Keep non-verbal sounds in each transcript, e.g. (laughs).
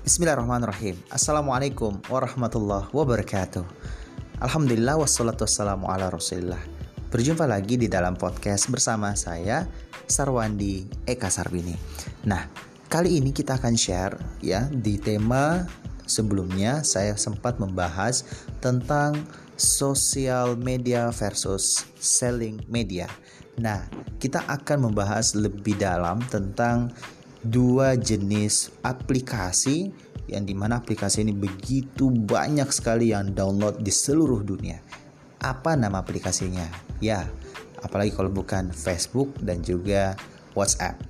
Bismillahirrahmanirrahim. Assalamualaikum warahmatullahi wabarakatuh. Alhamdulillah wassalatu wassalamu ala rasulillah. Berjumpa lagi di dalam podcast bersama saya Sarwandi Eka Sarbini. Nah kali ini kita akan share ya di tema sebelumnya saya sempat membahas tentang social media versus selling media. Nah kita akan membahas lebih dalam tentang dua jenis aplikasi yang di mana aplikasi ini begitu banyak sekali yang download di seluruh dunia. Apa nama aplikasinya? Ya, apalagi kalau bukan Facebook dan juga WhatsApp.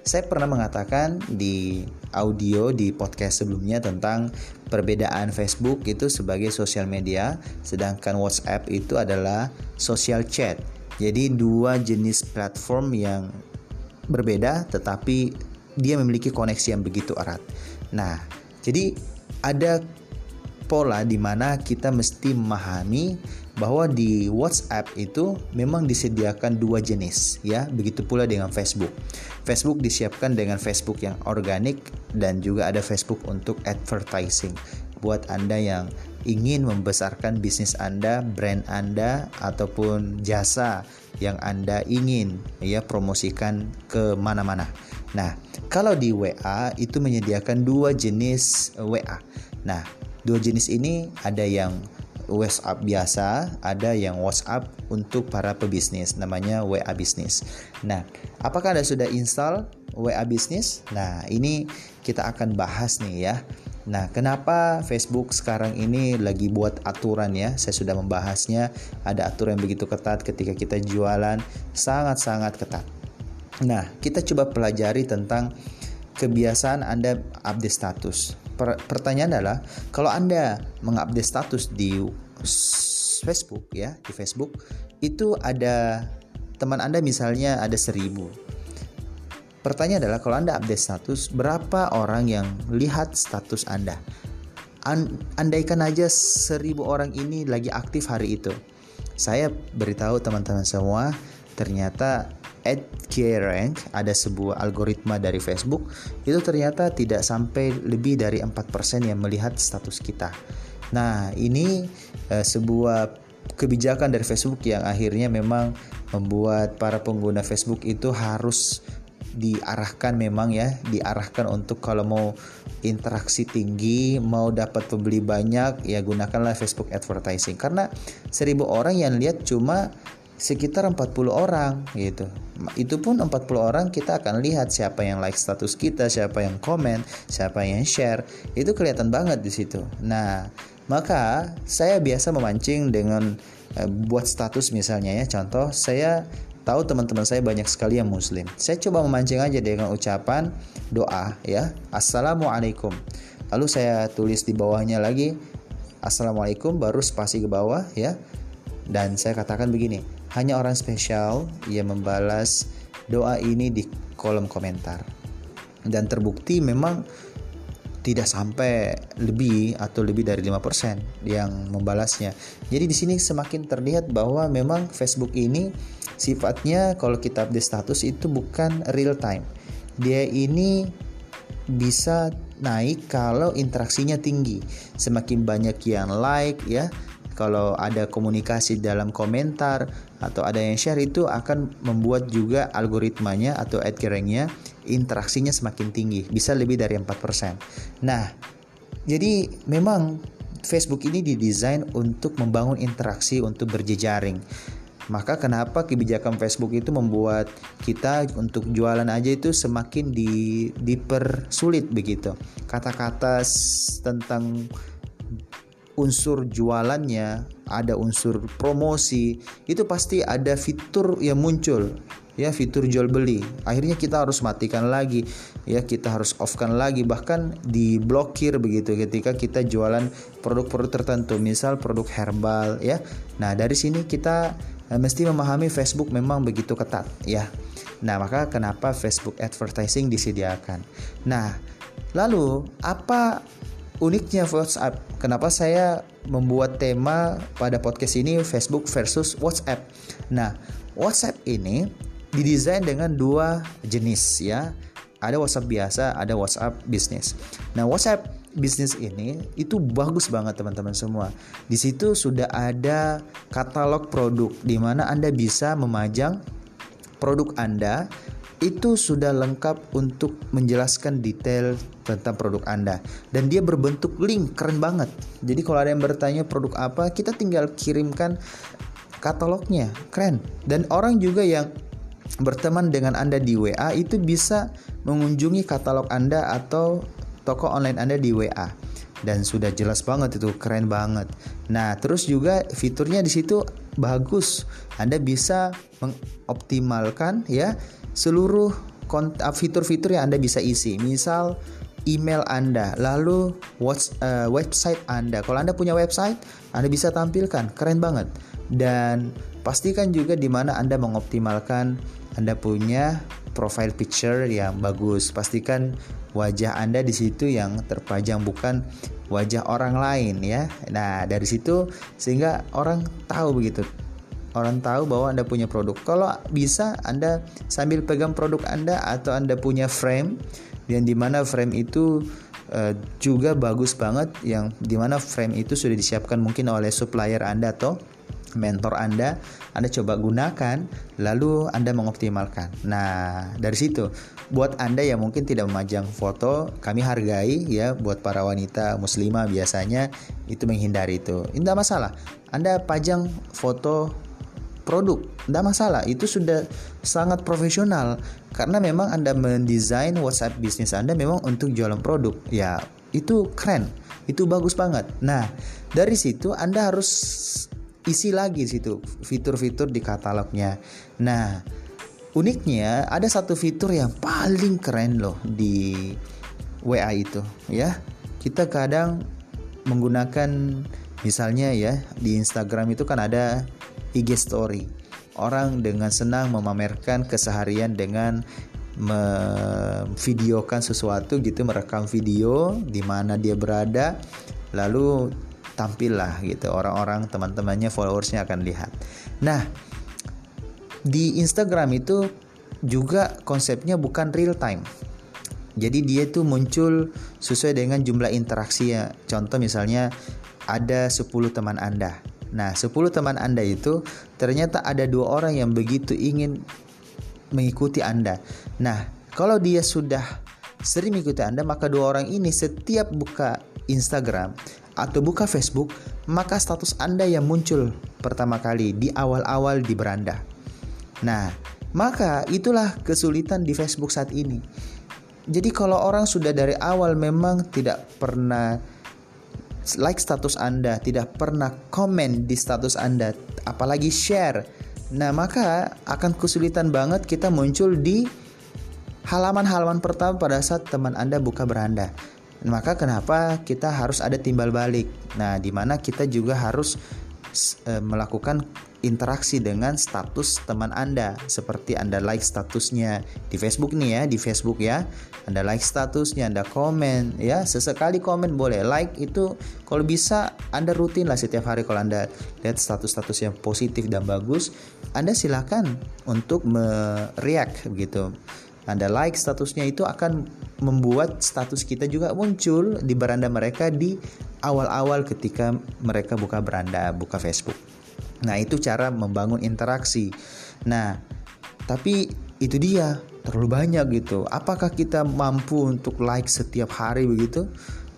Saya pernah mengatakan di audio di podcast sebelumnya tentang perbedaan Facebook itu sebagai sosial media, sedangkan WhatsApp itu adalah social chat. Jadi dua jenis platform yang berbeda tetapi dia memiliki koneksi yang begitu erat. Nah, jadi ada pola di mana kita mesti memahami bahwa di WhatsApp itu memang disediakan dua jenis ya begitu pula dengan Facebook Facebook disiapkan dengan Facebook yang organik dan juga ada Facebook untuk advertising buat Anda yang ingin membesarkan bisnis Anda, brand Anda ataupun jasa yang Anda ingin ya promosikan ke mana-mana. Nah, kalau di WA itu menyediakan dua jenis WA. Nah, dua jenis ini ada yang WhatsApp biasa, ada yang WhatsApp untuk para pebisnis, namanya WA bisnis. Nah, apakah Anda sudah install WA bisnis? Nah, ini kita akan bahas nih ya. Nah, kenapa Facebook sekarang ini lagi buat aturan ya? Saya sudah membahasnya. Ada aturan yang begitu ketat ketika kita jualan, sangat-sangat ketat. Nah, kita coba pelajari tentang kebiasaan Anda update status. pertanyaan adalah, kalau Anda mengupdate status di Facebook ya, di Facebook itu ada teman Anda misalnya ada seribu. Pertanyaan adalah kalau Anda update status, berapa orang yang lihat status Anda? andaikan aja seribu orang ini lagi aktif hari itu. Saya beritahu teman-teman semua, ternyata at rank ada sebuah algoritma dari Facebook itu ternyata tidak sampai lebih dari 4% yang melihat status kita. Nah, ini uh, sebuah kebijakan dari Facebook yang akhirnya memang membuat para pengguna Facebook itu harus diarahkan memang ya diarahkan untuk kalau mau interaksi tinggi mau dapat pembeli banyak ya gunakanlah Facebook advertising karena seribu orang yang lihat cuma sekitar 40 orang gitu. Itu pun 40 orang kita akan lihat siapa yang like status kita, siapa yang komen, siapa yang share. Itu kelihatan banget di situ. Nah, maka saya biasa memancing dengan eh, buat status misalnya ya. Contoh, saya tahu teman-teman saya banyak sekali yang muslim. Saya coba memancing aja dengan ucapan doa ya. Assalamualaikum. Lalu saya tulis di bawahnya lagi Assalamualaikum baru spasi ke bawah ya. Dan saya katakan begini, hanya orang spesial yang membalas doa ini di kolom komentar. Dan terbukti memang tidak sampai lebih atau lebih dari 5% yang membalasnya. Jadi di sini semakin terlihat bahwa memang Facebook ini sifatnya kalau kita update status itu bukan real time. Dia ini bisa naik kalau interaksinya tinggi. Semakin banyak yang like ya, kalau ada komunikasi dalam komentar atau ada yang share itu akan membuat juga algoritmanya atau ad interaksinya semakin tinggi bisa lebih dari 4% nah jadi memang Facebook ini didesain untuk membangun interaksi untuk berjejaring. Maka kenapa kebijakan Facebook itu membuat kita untuk jualan aja itu semakin di dipersulit begitu? Kata-kata tentang unsur jualannya, ada unsur promosi, itu pasti ada fitur yang muncul ya fitur jual beli. Akhirnya kita harus matikan lagi ya kita harus offkan lagi bahkan diblokir begitu ketika kita jualan produk-produk tertentu misal produk herbal ya. Nah dari sini kita eh, mesti memahami Facebook memang begitu ketat ya. Nah maka kenapa Facebook advertising disediakan? Nah lalu apa uniknya WhatsApp. Kenapa saya membuat tema pada podcast ini Facebook versus WhatsApp. Nah, WhatsApp ini didesain dengan dua jenis ya. ada WhatsApp biasa, ada WhatsApp bisnis. Nah, WhatsApp bisnis ini itu bagus banget teman-teman semua. Di situ sudah ada katalog produk di mana Anda bisa memajang produk Anda itu sudah lengkap untuk menjelaskan detail tentang produk Anda dan dia berbentuk link keren banget. Jadi kalau ada yang bertanya produk apa, kita tinggal kirimkan katalognya. Keren. Dan orang juga yang berteman dengan Anda di WA itu bisa mengunjungi katalog Anda atau toko online Anda di WA dan sudah jelas banget itu keren banget. Nah, terus juga fiturnya di situ bagus. Anda bisa mengoptimalkan ya seluruh ah, fitur-fitur yang Anda bisa isi. Misal email Anda, lalu watch, uh, website Anda. Kalau Anda punya website, Anda bisa tampilkan, keren banget. Dan pastikan juga di mana Anda mengoptimalkan Anda punya profile picture yang bagus. Pastikan wajah Anda di situ yang terpajang bukan wajah orang lain ya. Nah, dari situ sehingga orang tahu begitu. Orang tahu bahwa Anda punya produk. Kalau bisa Anda sambil pegang produk Anda atau Anda punya frame yang di mana frame itu uh, juga bagus banget yang di mana frame itu sudah disiapkan mungkin oleh supplier Anda atau mentor Anda, Anda coba gunakan, lalu Anda mengoptimalkan. Nah, dari situ, buat Anda yang mungkin tidak memajang foto, kami hargai ya, buat para wanita muslimah biasanya itu menghindari itu. Tidak masalah. Anda pajang foto produk, tidak masalah. Itu sudah sangat profesional karena memang Anda mendesain WhatsApp bisnis Anda memang untuk jualan produk. Ya, itu keren. Itu bagus banget. Nah, dari situ Anda harus isi lagi situ fitur-fitur di katalognya. Nah, uniknya ada satu fitur yang paling keren loh di WA itu ya. Kita kadang menggunakan misalnya ya di Instagram itu kan ada IG story. Orang dengan senang memamerkan keseharian dengan memvideokan sesuatu gitu merekam video di mana dia berada lalu tampil lah gitu. Orang-orang teman-temannya followersnya akan lihat. Nah di Instagram itu juga konsepnya bukan real time. Jadi dia tuh muncul sesuai dengan jumlah interaksi ya contoh misalnya ada 10 teman anda nah 10 teman anda itu ternyata ada dua orang yang begitu ingin mengikuti anda nah kalau dia sudah sering mengikuti anda maka dua orang ini setiap buka Instagram atau buka Facebook, maka status Anda yang muncul pertama kali di awal-awal di beranda. Nah, maka itulah kesulitan di Facebook saat ini. Jadi kalau orang sudah dari awal memang tidak pernah like status Anda, tidak pernah komen di status Anda, apalagi share. Nah, maka akan kesulitan banget kita muncul di halaman-halaman pertama pada saat teman Anda buka beranda. Maka kenapa kita harus ada timbal balik? Nah, di mana kita juga harus e, melakukan interaksi dengan status teman Anda seperti Anda like statusnya di Facebook nih ya, di Facebook ya. Anda like statusnya, Anda komen ya, sesekali komen boleh. Like itu kalau bisa Anda rutin lah setiap hari kalau Anda lihat status-status yang positif dan bagus, Anda silakan untuk mereact begitu. Anda like statusnya itu akan membuat status kita juga muncul di beranda mereka di awal-awal ketika mereka buka beranda, buka Facebook. Nah, itu cara membangun interaksi. Nah, tapi itu dia terlalu banyak gitu. Apakah kita mampu untuk like setiap hari begitu?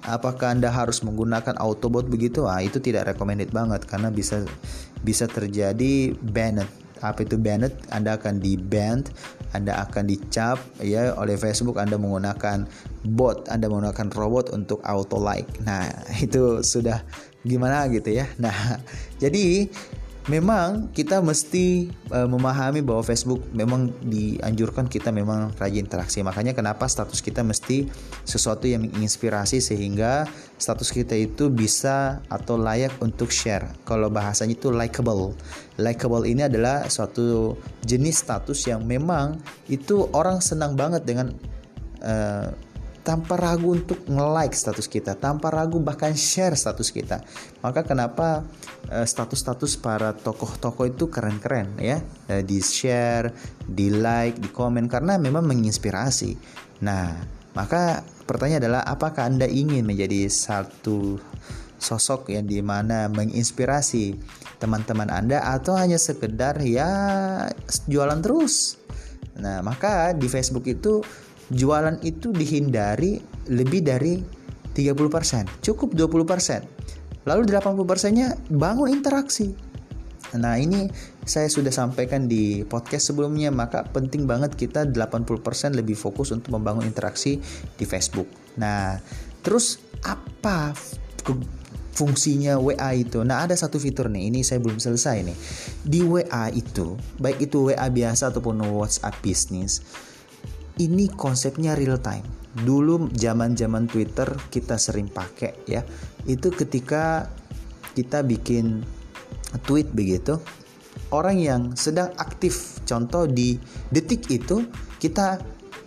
Apakah Anda harus menggunakan autobot begitu? Ah, itu tidak recommended banget karena bisa bisa terjadi banned apa itu banned Anda akan di banned Anda akan dicap ya oleh Facebook Anda menggunakan bot Anda menggunakan robot untuk auto like nah (laughs) itu sudah gimana gitu ya? Nah (laughs) jadi memang kita mesti uh, memahami bahwa Facebook memang dianjurkan kita memang rajin interaksi. Makanya kenapa status kita mesti sesuatu yang menginspirasi sehingga status kita itu bisa atau layak untuk share. Kalau bahasanya itu likable. Likable ini adalah suatu jenis status yang memang itu orang senang banget dengan uh, tanpa ragu untuk nge-like status kita, tanpa ragu bahkan share status kita. Maka kenapa uh, status-status para tokoh-tokoh itu keren-keren ya, uh, di share, di like, di komen karena memang menginspirasi. Nah, maka pertanyaan adalah apakah Anda ingin menjadi satu sosok yang di mana menginspirasi teman-teman Anda atau hanya sekedar ya jualan terus. Nah, maka di Facebook itu jualan itu dihindari lebih dari 30%, cukup 20%. Lalu 80%-nya bangun interaksi. Nah, ini saya sudah sampaikan di podcast sebelumnya, maka penting banget kita 80% lebih fokus untuk membangun interaksi di Facebook. Nah, terus apa fungsinya WA itu. Nah, ada satu fitur nih, ini saya belum selesai nih. Di WA itu, baik itu WA biasa ataupun WhatsApp bisnis, ini konsepnya real time. Dulu zaman-zaman Twitter kita sering pakai ya. Itu ketika kita bikin tweet begitu, orang yang sedang aktif, contoh di detik itu kita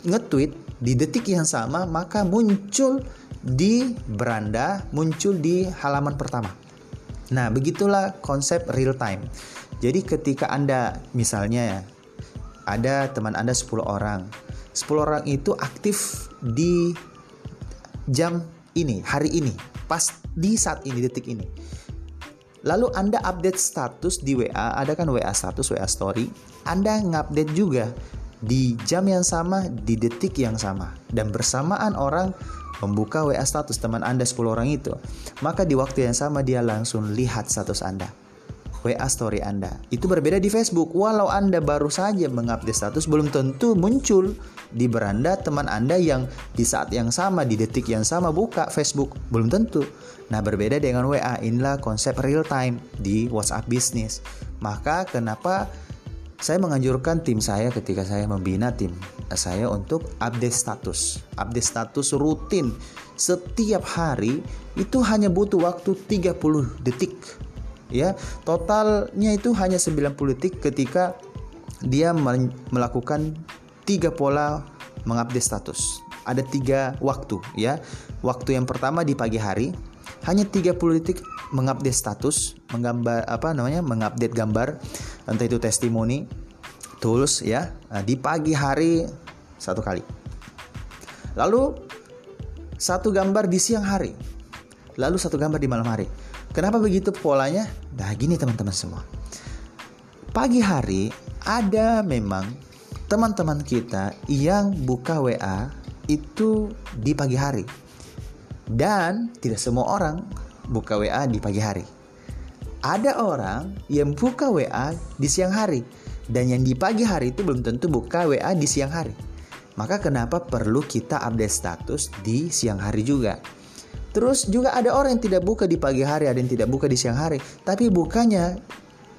nge-tweet di detik yang sama maka muncul di beranda muncul di halaman pertama. Nah, begitulah konsep real time. Jadi ketika Anda misalnya ya, ada teman Anda 10 orang. 10 orang itu aktif di jam ini, hari ini, pas di saat ini, detik ini. Lalu Anda update status di WA, ada kan WA status, WA story. Anda ngupdate juga di jam yang sama, di detik yang sama. Dan bersamaan orang membuka WA status teman Anda 10 orang itu, maka di waktu yang sama dia langsung lihat status Anda. WA story Anda. Itu berbeda di Facebook. Walau Anda baru saja mengupdate status, belum tentu muncul di beranda teman Anda yang di saat yang sama, di detik yang sama buka Facebook. Belum tentu. Nah, berbeda dengan WA. Inilah konsep real time di WhatsApp Business. Maka kenapa saya menganjurkan tim saya ketika saya membina tim saya untuk update status. Update status rutin setiap hari itu hanya butuh waktu 30 detik. Ya, totalnya itu hanya 90 detik ketika dia melakukan tiga pola mengupdate status. Ada tiga waktu ya. Waktu yang pertama di pagi hari, hanya 30 detik mengupdate status, menggambar apa namanya? mengupdate gambar entah itu testimoni, tools ya nah, di pagi hari satu kali. Lalu satu gambar di siang hari. Lalu satu gambar di malam hari. Kenapa begitu polanya? Nah, gini teman-teman semua. Pagi hari ada memang teman-teman kita yang buka WA itu di pagi hari. Dan tidak semua orang buka WA di pagi hari. Ada orang yang buka WA di siang hari dan yang di pagi hari itu belum tentu buka WA di siang hari. Maka kenapa perlu kita update status di siang hari juga? Terus juga ada orang yang tidak buka di pagi hari, ada yang tidak buka di siang hari, tapi bukanya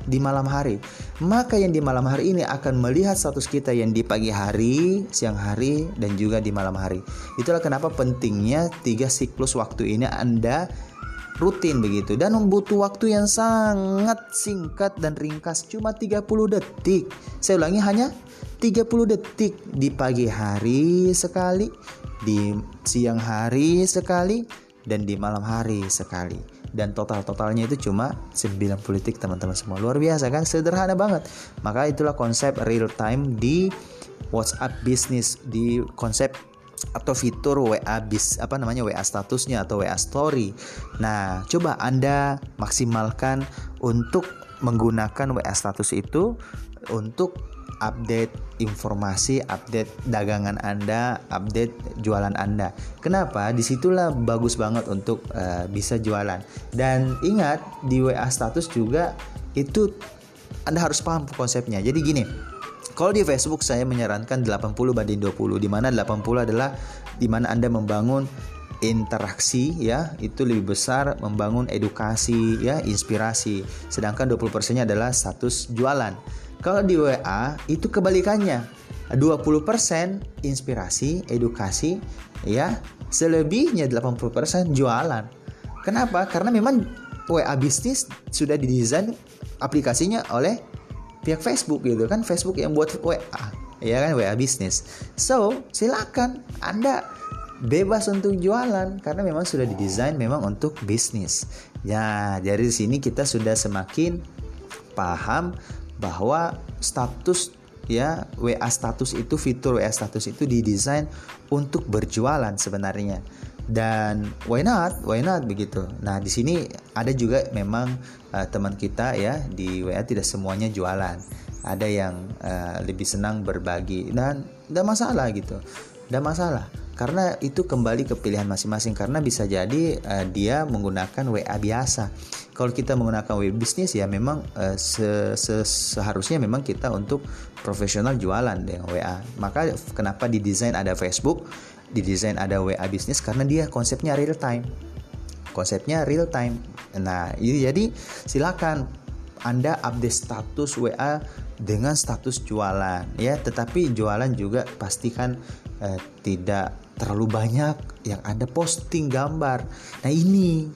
di malam hari. Maka yang di malam hari ini akan melihat status kita yang di pagi hari, siang hari, dan juga di malam hari. Itulah kenapa pentingnya tiga siklus waktu ini Anda rutin begitu dan membutuh waktu yang sangat singkat dan ringkas cuma 30 detik. Saya ulangi hanya 30 detik di pagi hari sekali, di siang hari sekali dan di malam hari sekali dan total-totalnya itu cuma 90 detik teman-teman semua. Luar biasa kan? Sederhana banget. Maka itulah konsep real time di WhatsApp business di konsep atau fitur WA bis apa namanya WA statusnya atau WA story. Nah, coba Anda maksimalkan untuk menggunakan WA status itu untuk update informasi, update dagangan Anda, update jualan Anda. Kenapa? Di situlah bagus banget untuk uh, bisa jualan. Dan ingat di WA status juga itu Anda harus paham konsepnya. Jadi gini, kalau di Facebook saya menyarankan 80 banding 20 di mana 80 adalah di mana Anda membangun interaksi ya itu lebih besar membangun edukasi ya inspirasi sedangkan 20 persennya adalah status jualan kalau di WA itu kebalikannya. 20% inspirasi, edukasi, ya. Selebihnya 80% jualan. Kenapa? Karena memang WA bisnis sudah didesain aplikasinya oleh pihak Facebook gitu kan. Facebook yang buat WA, ya kan WA bisnis. So, silakan Anda bebas untuk jualan karena memang sudah didesain memang untuk bisnis. Ya, dari sini kita sudah semakin paham bahwa status ya WA status itu fitur WA status itu didesain untuk berjualan sebenarnya. Dan why not? Why not begitu? Nah di sini ada juga memang uh, teman kita ya di WA tidak semuanya jualan. Ada yang uh, lebih senang berbagi dan tidak masalah gitu tidak masalah. Karena itu kembali ke pilihan masing-masing. Karena bisa jadi uh, dia menggunakan WA biasa. Kalau kita menggunakan WA bisnis ya memang uh, se -se seharusnya memang kita untuk profesional jualan dengan WA maka kenapa didesain ada Facebook didesain ada WA bisnis? Karena dia konsepnya real time. Konsepnya real time. Nah jadi silakan anda update status WA dengan status jualan ya. Tetapi jualan juga pastikan eh, tidak terlalu banyak yang ada posting gambar. Nah ini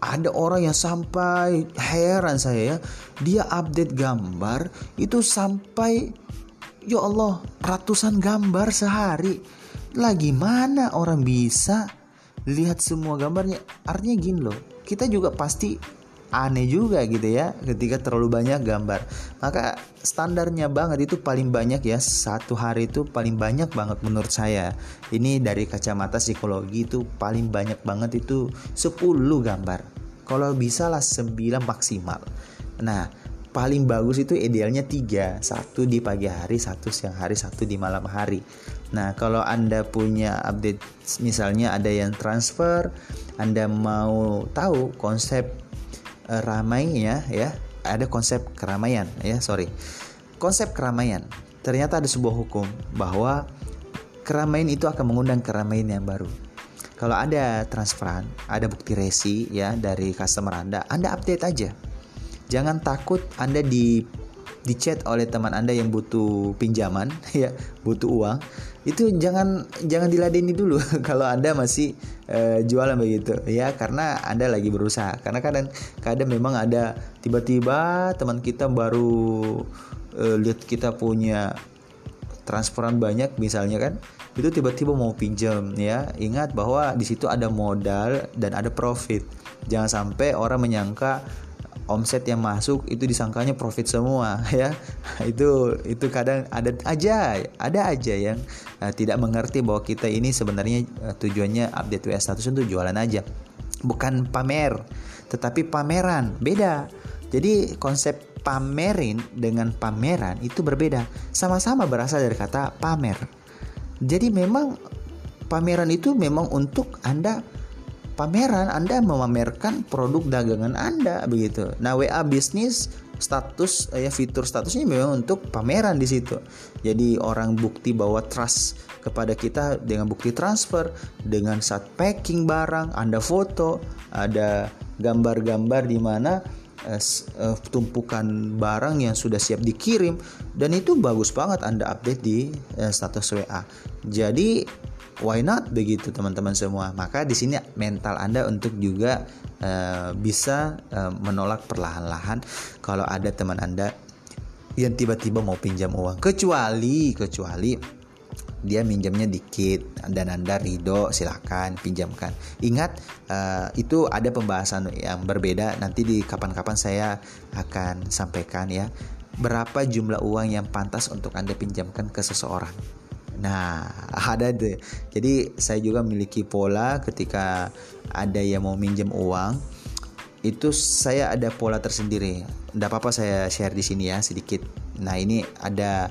ada orang yang sampai heran saya ya dia update gambar itu sampai ya Allah ratusan gambar sehari. Lagi mana orang bisa lihat semua gambarnya? Artinya gini loh kita juga pasti aneh juga gitu ya ketika terlalu banyak gambar. Maka standarnya banget itu paling banyak ya satu hari itu paling banyak banget menurut saya. Ini dari kacamata psikologi itu paling banyak banget itu 10 gambar. Kalau bisa lah 9 maksimal. Nah paling bagus itu idealnya tiga. Satu di pagi hari satu siang hari satu di malam hari. Nah kalau anda punya update misalnya ada yang transfer anda mau tahu konsep ramainya ya ada konsep keramaian ya sorry. Konsep keramaian. Ternyata ada sebuah hukum bahwa keramaian itu akan mengundang keramaian yang baru. Kalau ada transferan ada bukti resi ya dari customer anda anda update aja. Jangan takut Anda di di chat oleh teman Anda yang butuh pinjaman (laughs) ya, butuh uang. Itu jangan jangan diladeni dulu (laughs) kalau Anda masih uh, jualan begitu ya karena Anda lagi berusaha. Karena kadang kadang memang ada tiba-tiba teman kita baru uh, lihat kita punya transferan banyak misalnya kan itu tiba-tiba mau pinjam ya ingat bahwa di situ ada modal dan ada profit jangan sampai orang menyangka omset yang masuk itu disangkanya profit semua (laughs) ya. Itu itu kadang ada aja ada aja yang uh, tidak mengerti bahwa kita ini sebenarnya uh, tujuannya update WA status untuk jualan aja. Bukan pamer tetapi pameran. Beda. Jadi konsep pamerin dengan pameran itu berbeda. Sama-sama berasal dari kata pamer. Jadi memang pameran itu memang untuk anda pameran Anda memamerkan produk dagangan Anda begitu. Nah, WA bisnis status ya fitur statusnya memang untuk pameran di situ. Jadi orang bukti bahwa trust kepada kita dengan bukti transfer, dengan saat packing barang, Anda foto, ada gambar-gambar di mana uh, tumpukan barang yang sudah siap dikirim dan itu bagus banget Anda update di uh, status WA. Jadi why not? Begitu teman-teman semua. Maka di sini mental anda untuk juga uh, bisa uh, menolak perlahan-lahan kalau ada teman anda yang tiba-tiba mau pinjam uang. Kecuali kecuali dia minjamnya dikit dan anda ridho silahkan pinjamkan. Ingat uh, itu ada pembahasan yang berbeda. Nanti di kapan-kapan saya akan sampaikan ya berapa jumlah uang yang pantas untuk anda pinjamkan ke seseorang Nah, (laughs) ada deh. Jadi saya juga memiliki pola ketika ada yang mau minjem uang, itu saya ada pola tersendiri. Tidak apa-apa saya share di sini ya sedikit. Nah, ini ada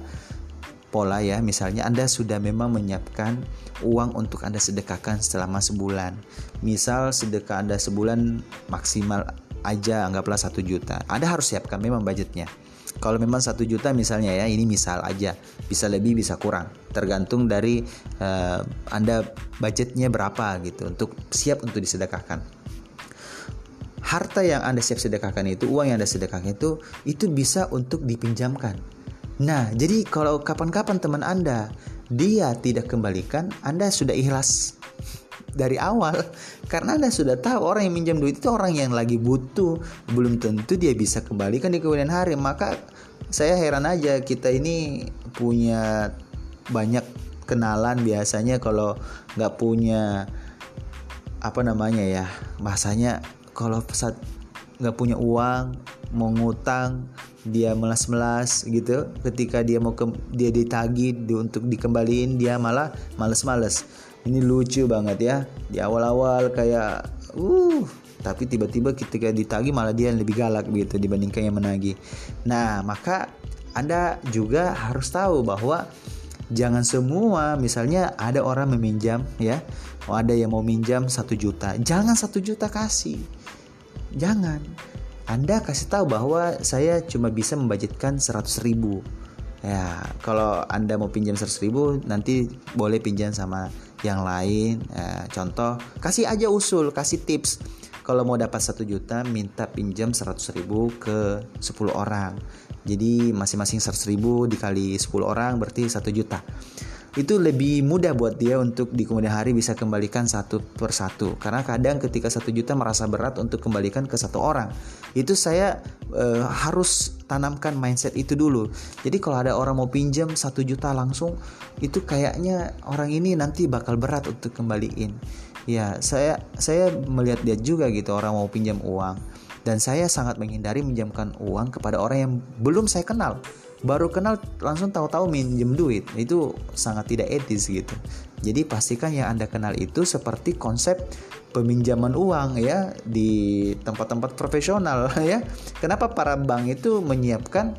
pola ya. Misalnya Anda sudah memang menyiapkan uang untuk Anda sedekahkan selama sebulan. Misal sedekah Anda sebulan maksimal aja anggaplah satu juta. Anda harus siapkan memang budgetnya kalau memang satu juta misalnya ya, ini misal aja, bisa lebih bisa kurang, tergantung dari uh, anda budgetnya berapa gitu untuk siap untuk disedekahkan. Harta yang anda siap sedekahkan itu, uang yang anda sedekahkan itu, itu bisa untuk dipinjamkan. Nah, jadi kalau kapan-kapan teman anda dia tidak kembalikan, anda sudah ikhlas dari awal. Karena anda sudah tahu orang yang minjam duit itu orang yang lagi butuh. Belum tentu dia bisa kembalikan di kemudian hari. Maka saya heran aja kita ini punya banyak kenalan biasanya. Kalau nggak punya apa namanya ya bahasanya kalau saat nggak punya uang mau ngutang dia melas-melas gitu. Ketika dia mau ke, dia ditagi di, untuk dikembaliin dia malah males-males ini lucu banget ya. Di awal-awal kayak uh tapi tiba-tiba ketika ditagi malah dia lebih galak gitu dibandingkan yang menagih nah maka anda juga harus tahu bahwa jangan semua misalnya ada orang meminjam ya oh ada yang mau minjam satu juta jangan satu juta kasih. Jangan. Anda kasih tahu bahwa saya cuma bisa membudgetkan 100 ribu ya kalau anda mau pinjam 100 ribu nanti boleh pinjam sama yang lain. Ya, contoh kasih aja usul kasih tips. Kalau mau dapat satu juta minta pinjam 100 ribu ke 10 orang. Jadi masing-masing 100 ribu dikali 10 orang berarti satu juta itu lebih mudah buat dia untuk di kemudian hari bisa kembalikan satu per satu. Karena kadang ketika satu juta merasa berat untuk kembalikan ke satu orang. Itu saya e, harus tanamkan mindset itu dulu. Jadi kalau ada orang mau pinjam satu juta langsung itu kayaknya orang ini nanti bakal berat untuk kembaliin. Ya saya saya melihat dia juga gitu orang mau pinjam uang. Dan saya sangat menghindari minjamkan uang kepada orang yang belum saya kenal baru kenal langsung tahu-tahu minjem duit. Itu sangat tidak etis gitu. Jadi pastikan yang anda kenal itu seperti konsep peminjaman uang ya di tempat-tempat profesional (laughs) ya. Kenapa para bank itu menyiapkan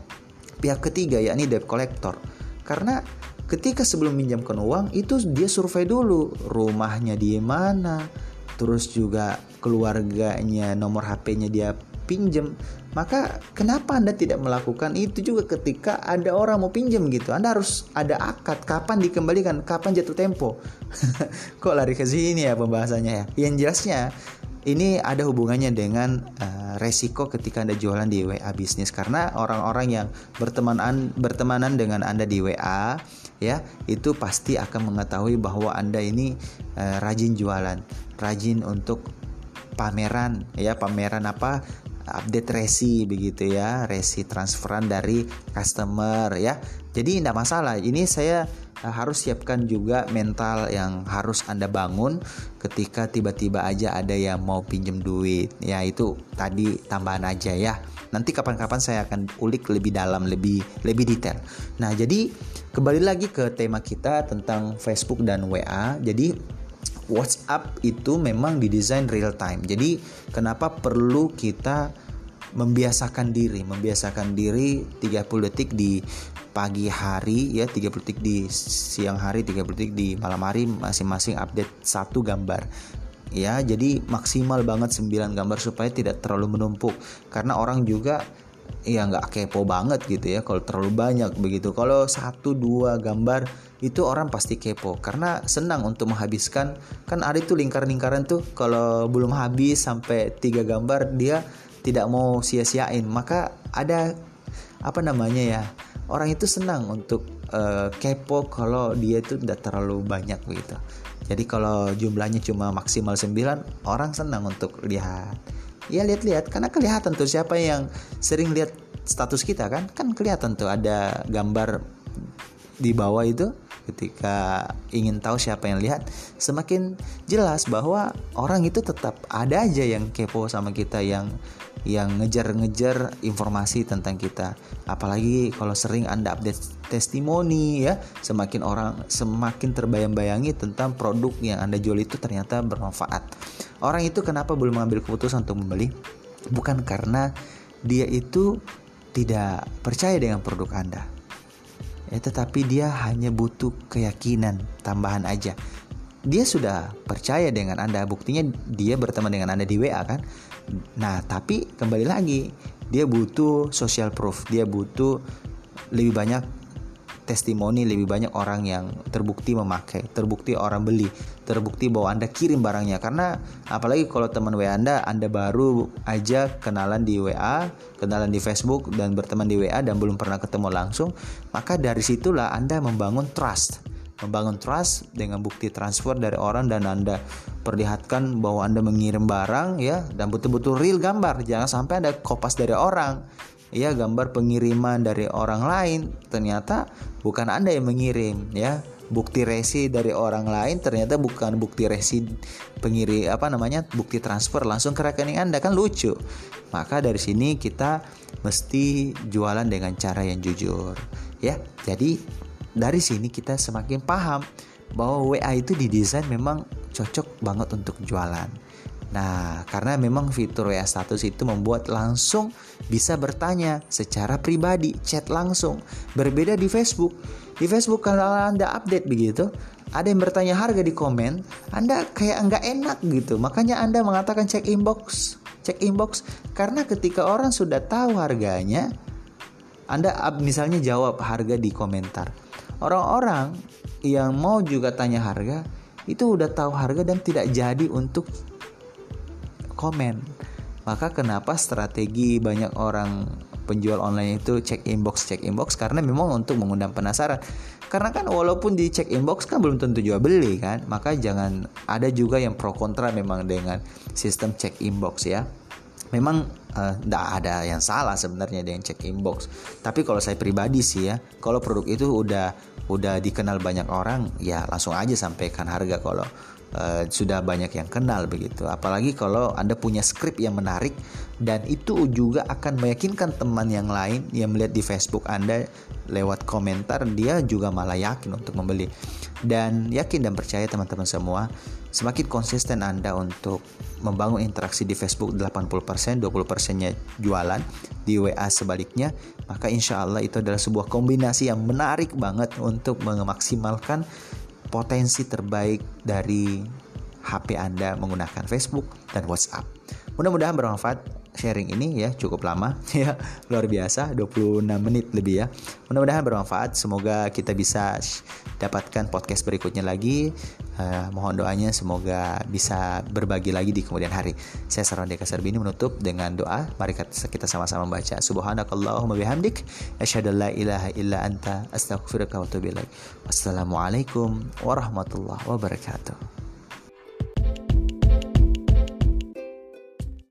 pihak ketiga yakni debt collector? Karena ketika sebelum minjamkan uang itu dia survei dulu rumahnya di mana terus juga keluarganya nomor HP-nya dia pinjam maka kenapa Anda tidak melakukan itu juga ketika ada orang mau pinjam gitu? Anda harus ada akad kapan dikembalikan, kapan jatuh tempo. (laughs) Kok lari ke sini ya pembahasannya ya? Yang jelasnya ini ada hubungannya dengan uh, resiko ketika Anda jualan di WA bisnis karena orang-orang yang bertemanan bertemanan dengan Anda di WA ya, itu pasti akan mengetahui bahwa Anda ini uh, rajin jualan, rajin untuk pameran ya, pameran apa? Update resi begitu ya resi transferan dari customer ya. Jadi tidak masalah. Ini saya eh, harus siapkan juga mental yang harus anda bangun ketika tiba-tiba aja ada yang mau pinjem duit. Ya itu tadi tambahan aja ya. Nanti kapan-kapan saya akan ulik lebih dalam lebih lebih detail. Nah jadi kembali lagi ke tema kita tentang Facebook dan WA jadi WhatsApp itu memang didesain real time. Jadi kenapa perlu kita membiasakan diri, membiasakan diri 30 detik di pagi hari ya 30 detik di siang hari 30 detik di malam hari masing-masing update satu gambar. Ya jadi maksimal banget 9 gambar supaya tidak terlalu menumpuk. Karena orang juga ya nggak kepo banget gitu ya kalau terlalu banyak begitu. Kalau satu dua gambar itu orang pasti kepo. Karena senang untuk menghabiskan. Kan ada itu lingkaran-lingkaran tuh kalau belum habis sampai tiga gambar dia tidak mau sia-siain. Maka ada apa namanya ya orang itu senang untuk uh, kepo kalau dia itu tidak terlalu banyak begitu. Jadi kalau jumlahnya cuma maksimal 9 orang senang untuk lihat ya lihat-lihat. Karena kelihatan tuh siapa yang sering lihat status kita kan? Kan kelihatan tuh ada gambar di bawah itu ketika ingin tahu siapa yang lihat. Semakin jelas bahwa orang itu tetap ada aja yang kepo sama kita yang yang ngejar-ngejar informasi tentang kita. Apalagi kalau sering anda update testimoni ya. Semakin orang semakin terbayang-bayangi tentang produk yang anda jual itu ternyata bermanfaat orang itu kenapa belum mengambil keputusan untuk membeli bukan karena dia itu tidak percaya dengan produk anda ya tetapi dia hanya butuh keyakinan tambahan aja dia sudah percaya dengan Anda. Buktinya dia berteman dengan Anda di WA kan. Nah, tapi kembali lagi, dia butuh social proof. Dia butuh lebih banyak testimoni, lebih banyak orang yang terbukti memakai, terbukti orang beli, terbukti bahwa Anda kirim barangnya. Karena apalagi kalau teman WA Anda, Anda baru aja kenalan di WA, kenalan di Facebook dan berteman di WA dan belum pernah ketemu langsung, maka dari situlah Anda membangun trust membangun trust dengan bukti transfer dari orang dan Anda perlihatkan bahwa Anda mengirim barang ya dan betul-betul real gambar. Jangan sampai ada kopas dari orang. Ya, gambar pengiriman dari orang lain ternyata bukan Anda yang mengirim ya. Bukti resi dari orang lain ternyata bukan bukti resi pengiri apa namanya bukti transfer langsung ke rekening Anda kan lucu. Maka dari sini kita mesti jualan dengan cara yang jujur ya. Jadi dari sini kita semakin paham bahwa WA itu didesain memang cocok banget untuk jualan. Nah, karena memang fitur WA status itu membuat langsung bisa bertanya secara pribadi, chat langsung. Berbeda di Facebook. Di Facebook kalau Anda update begitu, ada yang bertanya harga di komen, Anda kayak nggak enak gitu. Makanya Anda mengatakan cek inbox, cek inbox karena ketika orang sudah tahu harganya, Anda misalnya jawab harga di komentar. Orang-orang yang mau juga tanya harga itu udah tahu harga dan tidak jadi untuk komen. Maka kenapa strategi banyak orang penjual online itu cek inbox cek inbox karena memang untuk mengundang penasaran. Karena kan walaupun di cek inbox kan belum tentu jual beli kan, maka jangan ada juga yang pro kontra memang dengan sistem cek inbox ya. Memang tidak uh, ada yang salah sebenarnya dengan cek inbox. Tapi kalau saya pribadi sih ya, kalau produk itu udah udah dikenal banyak orang, ya langsung aja sampaikan harga kalau uh, sudah banyak yang kenal begitu. Apalagi kalau Anda punya skrip yang menarik dan itu juga akan meyakinkan teman yang lain yang melihat di Facebook Anda lewat komentar dia juga malah yakin untuk membeli. Dan yakin dan percaya teman-teman semua, semakin konsisten Anda untuk membangun interaksi di Facebook 80%, 20%-nya jualan, di WA sebaliknya, maka insya Allah itu adalah sebuah kombinasi yang menarik banget untuk memaksimalkan potensi terbaik dari HP Anda menggunakan Facebook dan WhatsApp. Mudah-mudahan bermanfaat sharing ini ya cukup lama (laughs) ya luar biasa 26 menit lebih ya. Mudah-mudahan bermanfaat semoga kita bisa dapatkan podcast berikutnya lagi. Uh, mohon doanya semoga bisa berbagi lagi di kemudian hari. Saya Saran Deka Serbini menutup dengan doa. Mari kita sama-sama membaca. Subhanakallahumma bihamdik asyhadu la ilaha illa anta astaghfiruka wa atubu wassalamualaikum warahmatullahi wabarakatuh